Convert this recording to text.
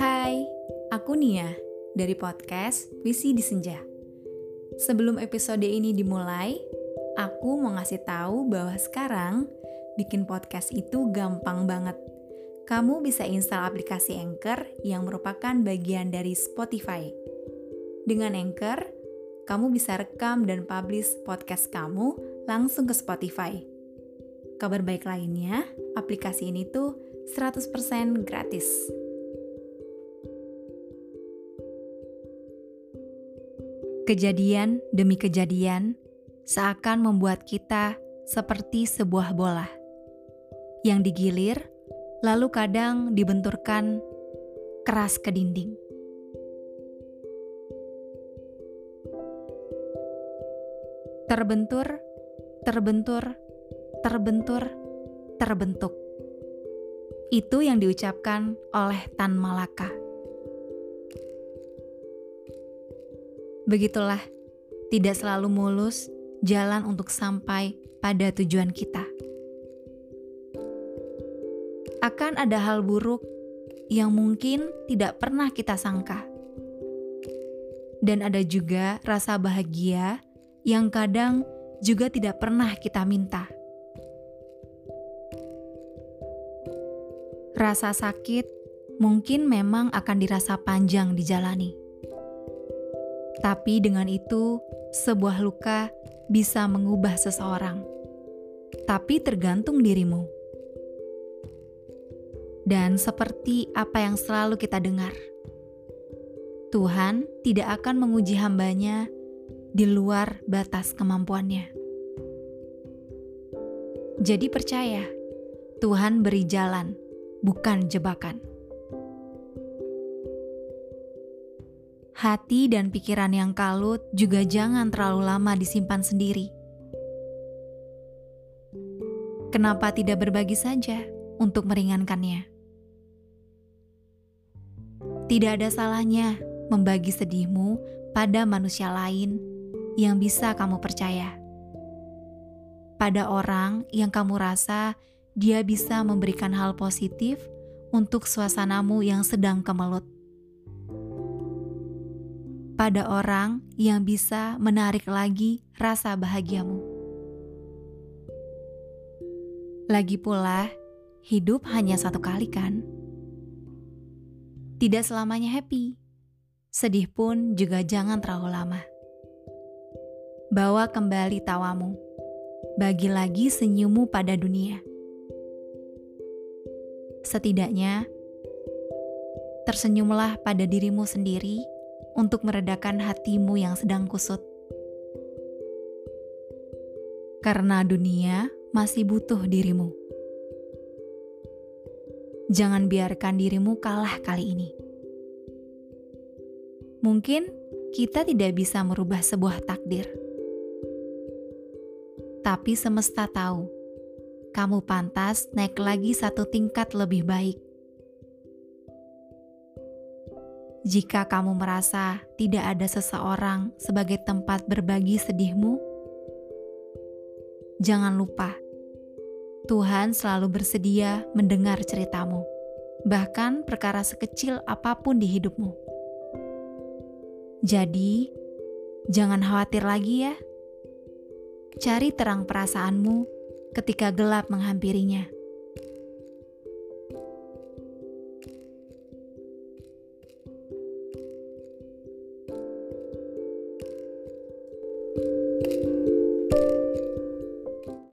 Hai, aku Nia dari podcast Visi di Senja. Sebelum episode ini dimulai, aku mau ngasih tahu bahwa sekarang bikin podcast itu gampang banget. Kamu bisa install aplikasi Anchor yang merupakan bagian dari Spotify. Dengan Anchor, kamu bisa rekam dan publish podcast kamu langsung ke Spotify. Kabar baik lainnya, aplikasi ini tuh 100% gratis. Kejadian demi kejadian seakan membuat kita seperti sebuah bola yang digilir, lalu kadang dibenturkan keras ke dinding. Terbentur, terbentur, terbentur, terbentuk. Itu yang diucapkan oleh Tan Malaka. Begitulah, tidak selalu mulus jalan untuk sampai pada tujuan kita. Akan ada hal buruk yang mungkin tidak pernah kita sangka, dan ada juga rasa bahagia yang kadang juga tidak pernah kita minta. Rasa sakit mungkin memang akan dirasa panjang dijalani tapi dengan itu, sebuah luka bisa mengubah seseorang. Tapi tergantung dirimu. Dan seperti apa yang selalu kita dengar, Tuhan tidak akan menguji hambanya di luar batas kemampuannya. Jadi percaya, Tuhan beri jalan, bukan jebakan. hati dan pikiran yang kalut juga jangan terlalu lama disimpan sendiri. Kenapa tidak berbagi saja untuk meringankannya? Tidak ada salahnya membagi sedihmu pada manusia lain yang bisa kamu percaya. Pada orang yang kamu rasa dia bisa memberikan hal positif untuk suasanamu yang sedang kemelut pada orang yang bisa menarik lagi rasa bahagiamu. Lagi pula, hidup hanya satu kali, kan? Tidak selamanya happy. Sedih pun juga jangan terlalu lama. Bawa kembali tawamu. Bagi lagi senyummu pada dunia. Setidaknya, tersenyumlah pada dirimu sendiri untuk meredakan hatimu yang sedang kusut. Karena dunia masih butuh dirimu. Jangan biarkan dirimu kalah kali ini. Mungkin kita tidak bisa merubah sebuah takdir, tapi semesta tahu kamu pantas naik lagi satu tingkat lebih baik Jika kamu merasa tidak ada seseorang sebagai tempat berbagi sedihmu, jangan lupa Tuhan selalu bersedia mendengar ceritamu, bahkan perkara sekecil apa pun di hidupmu. Jadi, jangan khawatir lagi ya. Cari terang perasaanmu ketika gelap menghampirinya.